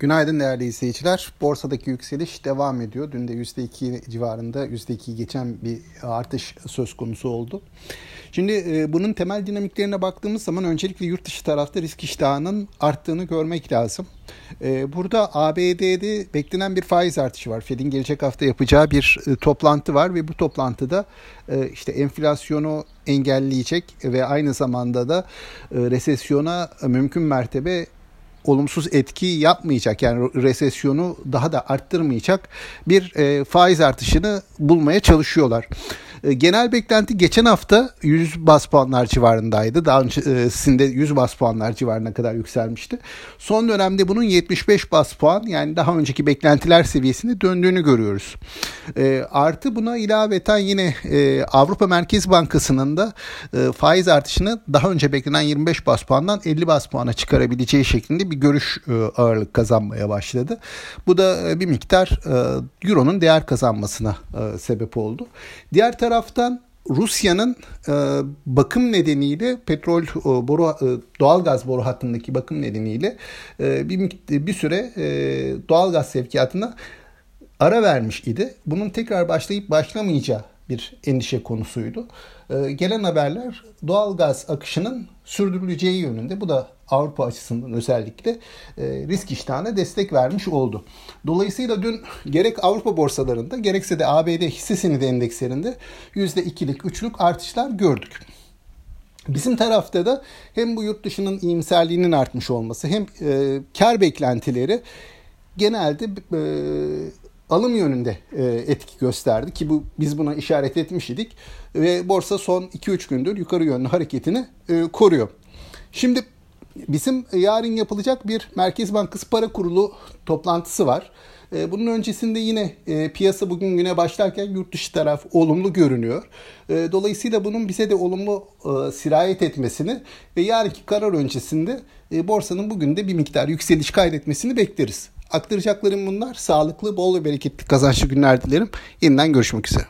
Günaydın değerli izleyiciler. Borsadaki yükseliş devam ediyor. Dün de %2 civarında %2 geçen bir artış söz konusu oldu. Şimdi e, bunun temel dinamiklerine baktığımız zaman öncelikle yurt dışı tarafta risk iştahının arttığını görmek lazım. E, burada ABD'de beklenen bir faiz artışı var. Fed'in gelecek hafta yapacağı bir e, toplantı var ve bu toplantıda işte enflasyonu engelleyecek ve aynı zamanda da resesyona mümkün mertebe olumsuz etki yapmayacak yani resesyonu daha da arttırmayacak bir e, faiz artışını bulmaya çalışıyorlar. E, genel beklenti geçen hafta 100 bas puanlar civarındaydı. Daha öncesinde 100 bas puanlar civarına kadar yükselmişti. Son dönemde bunun 75 bas puan yani daha önceki beklentiler seviyesine döndüğünü görüyoruz. E, artı buna ilaveten yine e, Avrupa Merkez Bankası'nın da faiz artışını daha önce beklenen 25 bas puandan 50 bas puana çıkarabileceği şeklinde bir görüş ağırlık kazanmaya başladı. Bu da bir miktar Euro'nun değer kazanmasına sebep oldu. Diğer taraftan taraftan Rusya'nın e, bakım nedeniyle petrol e, boru e, doğal gaz boru hattındaki bakım nedeniyle e, bir bir süre e, doğal gaz sevkiyatına ara vermiş idi. Bunun tekrar başlayıp başlamayacağı bir endişe konusuydu. Ee, gelen haberler doğal gaz akışının sürdürüleceği yönünde. Bu da Avrupa açısından özellikle e, risk iştahına destek vermiş oldu. Dolayısıyla dün gerek Avrupa borsalarında gerekse de ABD hisse senedi endekslerinde %2'lik, 3'lük artışlar gördük. Bizim tarafta da hem bu yurt dışının iyimserliğinin artmış olması hem e, kar beklentileri genelde e, alım yönünde e, etki gösterdi ki bu biz buna işaret etmiş idik ve borsa son 2-3 gündür yukarı yönlü hareketini e, koruyor. Şimdi bizim yarın yapılacak bir Merkez Bankası Para Kurulu toplantısı var. E, bunun öncesinde yine piyasa bugün güne başlarken yurt dışı taraf olumlu görünüyor. Dolayısıyla bunun bize de olumlu sirayet etmesini ve yarınki karar öncesinde borsanın bugün de bir miktar yükseliş kaydetmesini bekleriz. Aktaracaklarım bunlar. Sağlıklı, bol ve bereketli kazançlı günler dilerim. Yeniden görüşmek üzere.